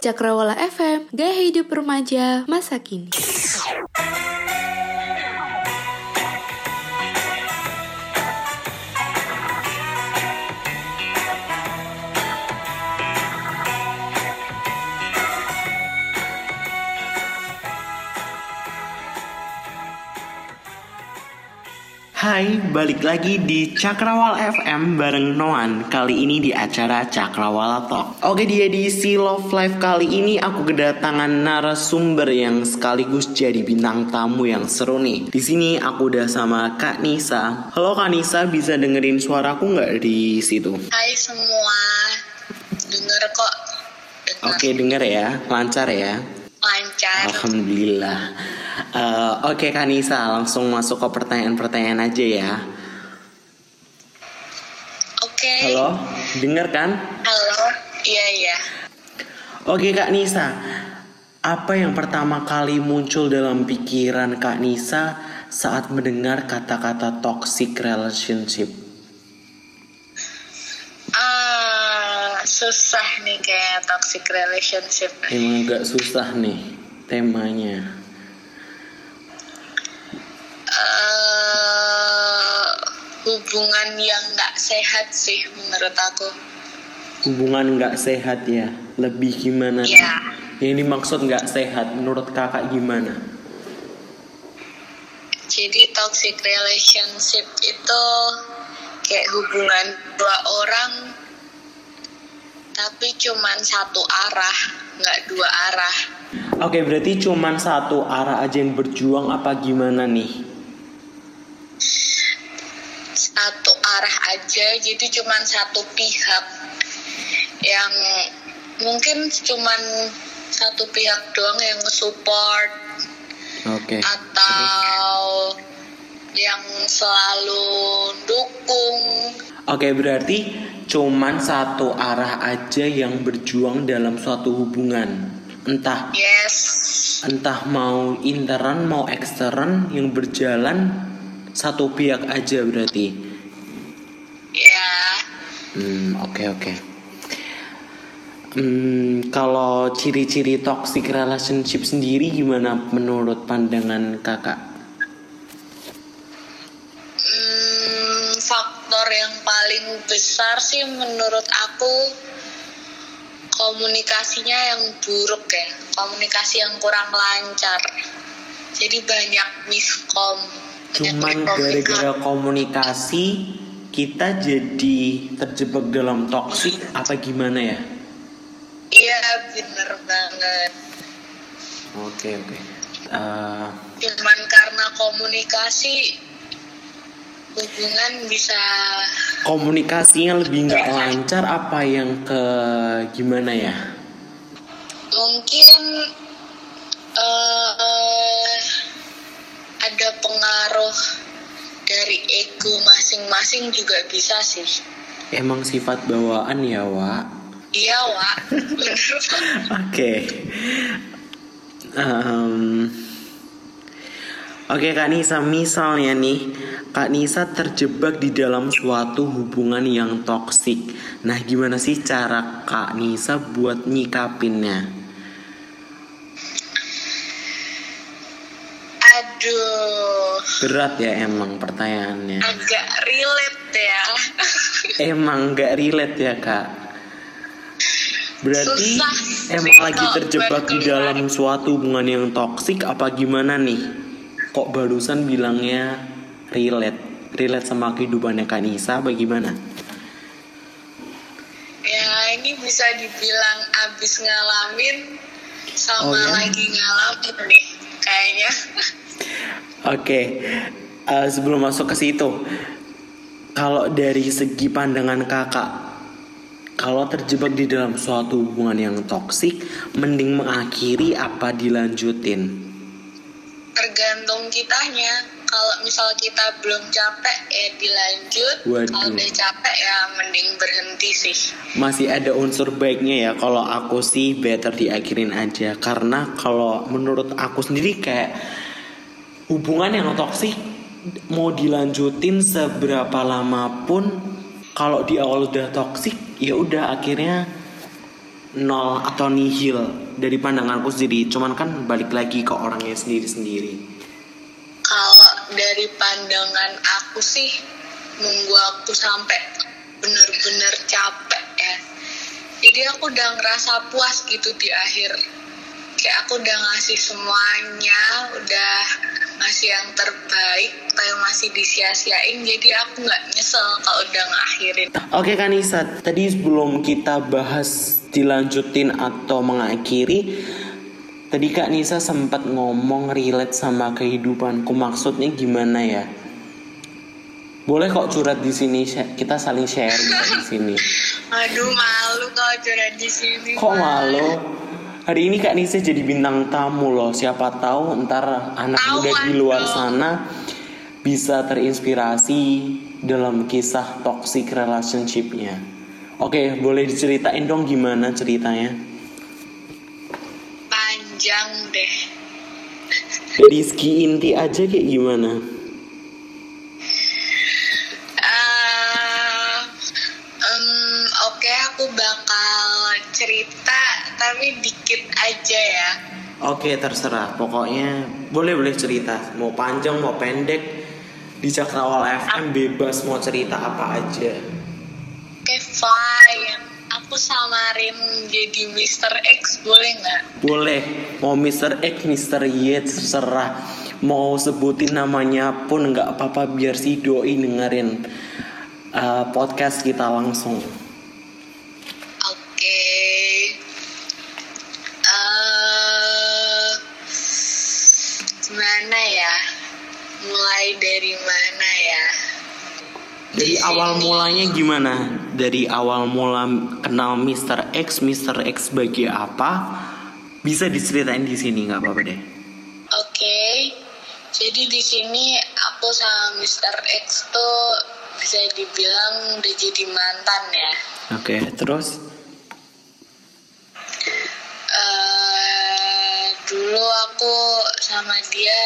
Cakrawala FM, gaya hidup remaja masa kini. Hai, balik lagi di Cakrawala FM bareng Noan. Kali ini di acara Cakrawala Talk. Oke di edisi Love Life kali ini aku kedatangan narasumber yang sekaligus jadi bintang tamu yang seru nih. Di sini aku udah sama Kak Nisa. Halo Kak Nisa, bisa dengerin suaraku nggak di situ? Hai semua, denger kok. Oke denger ya, lancar ya Lancar. Alhamdulillah Eh, Oke Kak Nisa, langsung masuk ke pertanyaan-pertanyaan aja ya Oke. Halo, denger kan? Halo. Iya iya. Oke Kak Nisa, apa yang pertama kali muncul dalam pikiran Kak Nisa saat mendengar kata-kata toxic relationship? Ah, susah nih kayak toxic relationship. Emang agak susah nih temanya. Eh, hubungan yang nggak sehat sih menurut aku. Hubungan nggak sehat ya, lebih gimana? Iya. Yang dimaksud nggak sehat menurut kakak gimana? Jadi toxic relationship itu kayak hubungan dua orang tapi cuman satu arah, nggak dua arah. Oke berarti cuman satu arah aja yang berjuang apa gimana nih? satu arah aja jadi cuman satu pihak yang mungkin cuman satu pihak doang yang support Oke. atau yang selalu dukung Oke berarti cuman satu arah aja yang berjuang dalam suatu hubungan. Entah yes. entah mau intern mau ekstern yang berjalan satu pihak aja berarti. Ya. Hmm oke oke. Hmm kalau ciri-ciri toxic relationship sendiri gimana menurut pandangan kakak? hmm, faktor yang paling besar sih menurut aku komunikasinya yang buruk ya komunikasi yang kurang lancar jadi banyak miskom Cuman gara-gara komunikasi kita jadi terjebak dalam toxic apa gimana ya? Iya bener banget. Oke oke. Eh, Cuman karena komunikasi hubungan bisa komunikasinya lebih nggak lancar apa yang ke gimana ya? mungkin eh ada pengaruh dari ego masing-masing juga bisa sih. Emang sifat bawaan ya, Wak? Iya, Wak. Bener banget. Oke. Em, Oke Kak Nisa, misalnya nih Kak Nisa terjebak di dalam suatu hubungan yang toksik. Nah, gimana sih cara Kak Nisa buat nyikapinnya? Aduh, Berat ya emang pertanyaannya. agak relate ya. Emang gak relate ya kak? Berarti Susah emang sih lagi terjebak di buat dalam suatu hubungan yang toksik apa gimana nih? Kok barusan bilangnya relate? Relate sama kehidupannya Kak Nisa bagaimana? Ya, ini bisa dibilang abis ngalamin sama Oh, ya? lagi ngalamin nih kayaknya. Oke, eh, sebelum masuk ke situ, kalau dari segi pandangan kakak, kalau terjebak di dalam suatu hubungan yang toksik, mending mengakhiri apa dilanjutin? Tergantung kitanya. Kalau misal kita belum capek ya dilanjut. Waduh. Kalau udah capek ya mending berhenti sih. Masih ada unsur baiknya ya. Kalau aku sih better diakhirin aja, karena kalau menurut aku sendiri kayak hubungan yang toksik mau dilanjutin seberapa lama pun kalau di awal udah toksik ya udah akhirnya nol atau nihil dari pandanganku sendiri cuman kan balik lagi ke orangnya sendiri-sendiri kalau dari pandangan aku sih nunggu aku sampai bener-bener capek ya. Jadi aku udah ngerasa puas gitu di akhir. Kayak aku udah ngasih semuanya udah ngasih yang terbaik tapi masih disia-siain. Jadi aku nggak nyesel kalau udah ngakhirin. Oke Kanisa, tadi sebelum kita bahas dilanjutin atau mengakhiri Tadi Kak Nisa sempat ngomong relate sama kehidupanku Maksudnya gimana ya? Boleh kok curhat di sini, kita saling share di sini. aduh malu kalau curhat di sini Kok malu? Hari ini Kak Nisa jadi bintang tamu loh. Siapa tahu ntar anak Tahu, muda di luar sana bisa terinspirasi dalam kisah toxic relationship-nya. Oke, boleh diceritain dong gimana ceritanya? Panjang deh Rizky inti aja kayak gimana? Eh, em, oke aku bakal cerita tapi dikit aja ya Oke, terserah. Pokoknya boleh boleh cerita. Mau panjang mau pendek di Cakrawala FM bebas mau cerita apa aja. oke fine aku samarin jadi Mr. X boleh nggak Boleh, mau Mr. X, Mr. Y, terserah. Mau sebutin namanya pun nggak apa-apa biar si doi dengerin uh, podcast kita langsung. Oke. Eh, gimana ya? Mulai dari mana ya? Dari awal mulanya gimana? Dari awal mula kenal Mr. X, Mr. X sebagai apa? Bisa diceritain di sini nggak apa-apa deh. Oke. Jadi di sini aku sama Mr. X tuh bisa dibilang udah jadi mantan ya. Oke, terus? eh dulu aku sama dia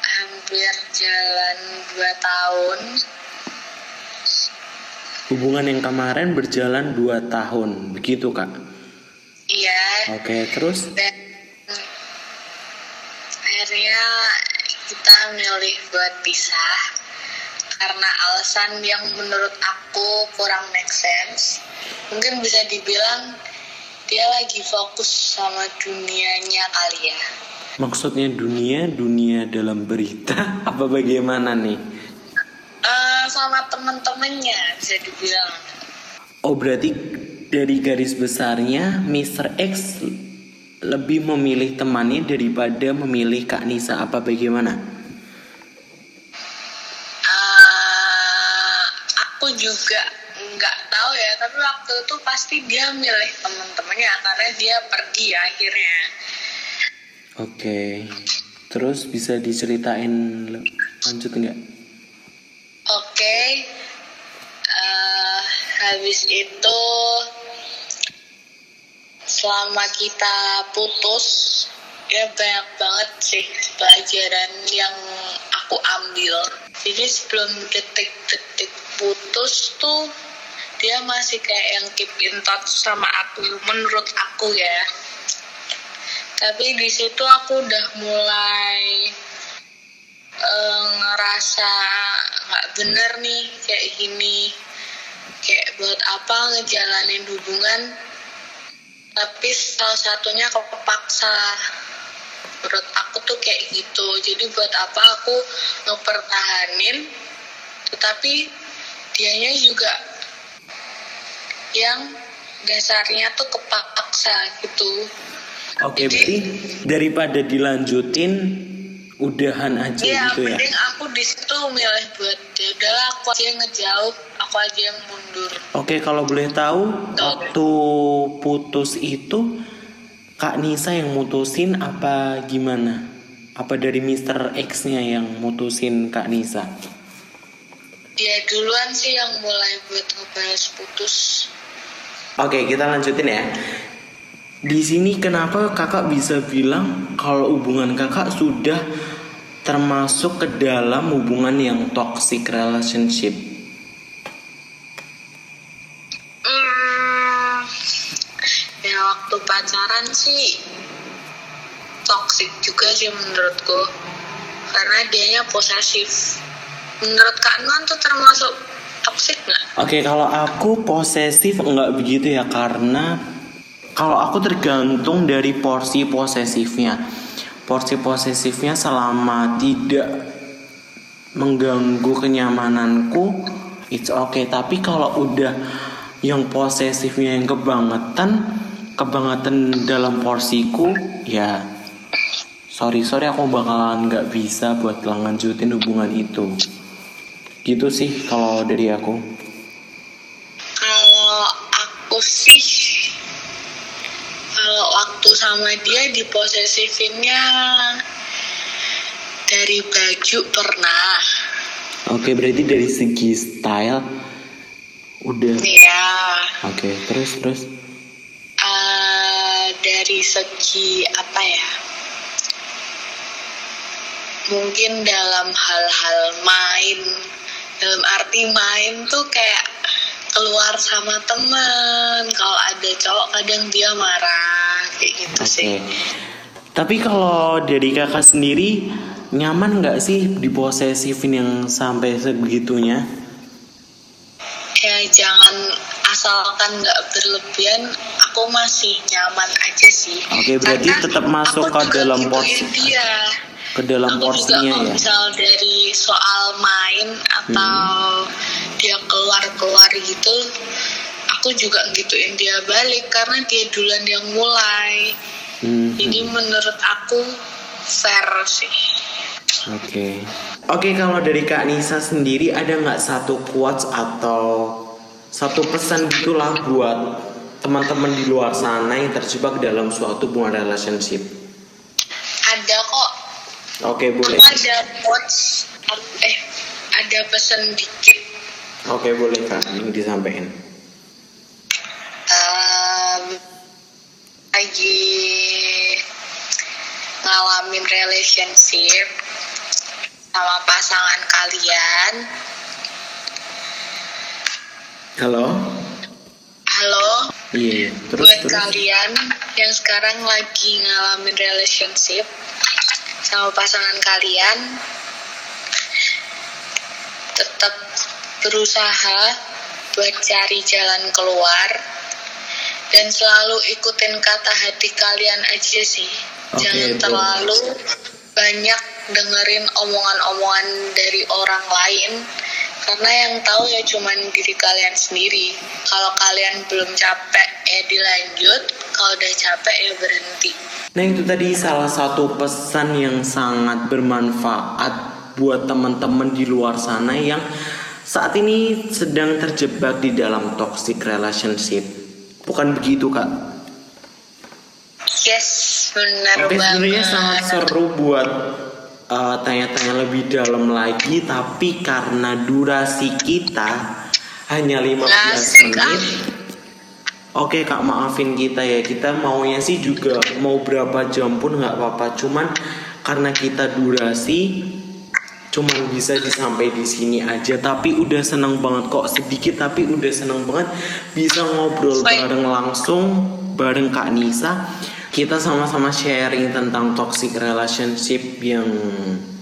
hampir jalan 2 tahun. Hubungan yang kemarin berjalan 2 tahun, begitu kak? Iya. Oke, terus? dan akhirnya kita milih buat pisah karena alasan yang menurut aku kurang make sense mungkin bisa dibilang dia lagi fokus sama dunianya kali ya Maksudnya dunia, dunia dalam berita apa bagaimana nih? Sama temen-temennya bisa dibilang Oh berarti dari garis besarnya Mr. X lebih memilih temannya daripada memilih Kak Nisa apa bagaimana? Eh, aku juga nggak tahu ya tapi waktu itu pasti dia milih temen-temennya karena dia pergi akhirnya Oke, terus bisa diceritain lanjut nggak? Oke, eh, habis itu selama kita putus ya banyak banget sih pelajaran yang aku ambil. Jadi sebelum detik-detik putus tuh dia masih kayak yang keep in touch sama aku menurut aku ya. Tapi di situ aku udah mulai eh, ngerasa nggak bener nih kayak gini. Kayak buat apa ngejalanin hubungan tapi salah satunya kok kepaksa. Menurut aku tuh kayak gitu. Jadi buat apa aku ngepertahanin tetapi dianya juga yang dasarnya tuh kepaksa gitu. Oke, berarti daripada dilanjutin udahan aja Iya, gitu ya? mending aku di situ milih buat ya udahlah aku aja yang ngejauh, aku aja yang mundur. Oke, kalau boleh tahu waktu putus itu Kak Nisa yang mutusin apa gimana? Apa dari Mr. X-nya yang mutusin Kak Nisa? Dia duluan sih yang mulai buat ngebahas putus. Oke, kita lanjutin ya. Di sini kenapa kakak bisa bilang kalau hubungan kakak sudah termasuk ke dalam hubungan yang toxic relationship? Hmm, ya pacaran sih toxic juga sih menurutku karena dianya posesif menurut Kak Nuan tuh termasuk toxic nggak? Oke, kalau aku posesif enggak begitu ya karena kalau aku tergantung dari porsi posesifnya. Porsi posesifnya selama tidak mengganggu kenyamananku, it's okay. Tapi kalau udah yang posesifnya yang kebangetan, kebangetan dalam porsiku, ya sorry sorry aku bakalan nggak bisa buat lanjutin hubungan itu. Gitu sih kalau dari aku. Kalau aku sama dia diposesifinnya dari baju pernah. Oke, berarti dari segi style udah. Iya. Oke, terus terus. Eh, dari segi apa ya? Mungkin dalam hal-hal main, dalam arti main tuh kayak keluar sama temen. Kalau ada cowok kadang dia marah kayak gitu Oke. sih. Tapi kalau dari kakak sendiri nyaman nggak sih diposesifin yang sampai sebegitunya? Ya jangan asalkan nggak berlebihan. Aku masih nyaman aja sih. Oke, berarti Karena tetap masuk ke juga dalam porsi dia. ke dalam aku juga porsinya kalau ya. misal dari soal main atau Hmm. Dia keluar keluar gitu aku juga gituin dia balik karena dia duluan yang mulai Hmm, jadi menurut aku fair sih Oke. Oke, kalau dari Kak Nisa sendiri ada nggak satu quotes atau satu pesan gitulah buat teman-teman di luar sana yang terjebak dalam suatu hubungan relationship? ada kok Oke, boleh. aku ada quotes eh ada pesan dikit Oke, boleh Kak, ini disampaikan. Em, lagi ngalamin relationship sama pasangan kalian Halo? halo Iya, terus buat terus. kalian yang sekarang lagi ngalamin relationship sama pasangan kalian tetap berusaha buat cari jalan keluar dan selalu ikutin kata hati kalian aja sih. Oke, jangan itu. terlalu banyak dengerin omongan-omongan dari orang lain karena yang tahu ya cuman diri kalian sendiri. Kalau kalian belum capek ya dilanjut. Kalau udah capek ya berhenti. Nah itu tadi salah satu pesan yang sangat bermanfaat buat teman-teman di luar sana yang saat ini sedang terjebak di dalam toxic relationship. Bukan begitu kak? yes benar Oke sebenarnya banget sangat seru buat uh, tanya-tanya lebih dalam lagi tapi karena durasi kita hanya 15 Asik, ah. menit Oke kak maafin kita ya kita maunya sih juga mau berapa jam pun nggak apa-apa cuman karena kita durasi cuman bisa disampai di sini aja tapi udah seneng banget kok sedikit tapi udah seneng banget bisa ngobrol bareng langsung bareng kak Nisa. Kita sama-sama sharing tentang toxic relationship yang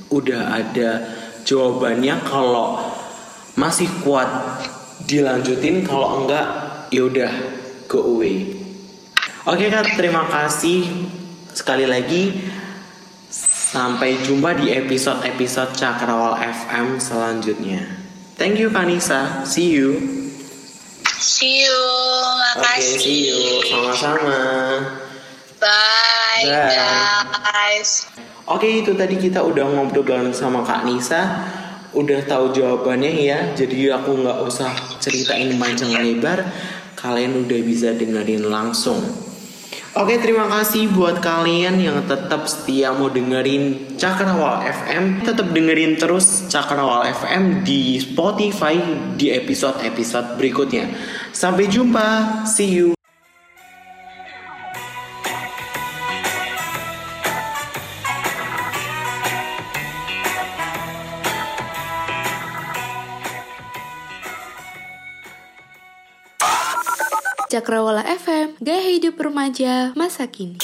udah ada. Jawabannya kalau masih kuat dilanjutin kalau enggak ya udah go away. Oke kak terima kasih sekali lagi sampai jumpa di episode-episode Cakrawal FM selanjutnya. Thank you Kanisa see you. See you. Oke makasih. see you. Sama-sama. Bye, Bye. guys. Oke itu tadi kita udah ngobrol bareng sama Kak Nisa. Udah tahu jawabannya ya. Jadi aku nggak usah ceritain panjang lebar. Kalian udah bisa dengerin langsung Oke terima kasih buat kalian yang tetap setia mau dengerin Cakrawal FM Tetap dengerin terus Cakrawal FM di Spotify di episode-episode berikutnya. Sampai jumpa, see you hidup remaja masa kini.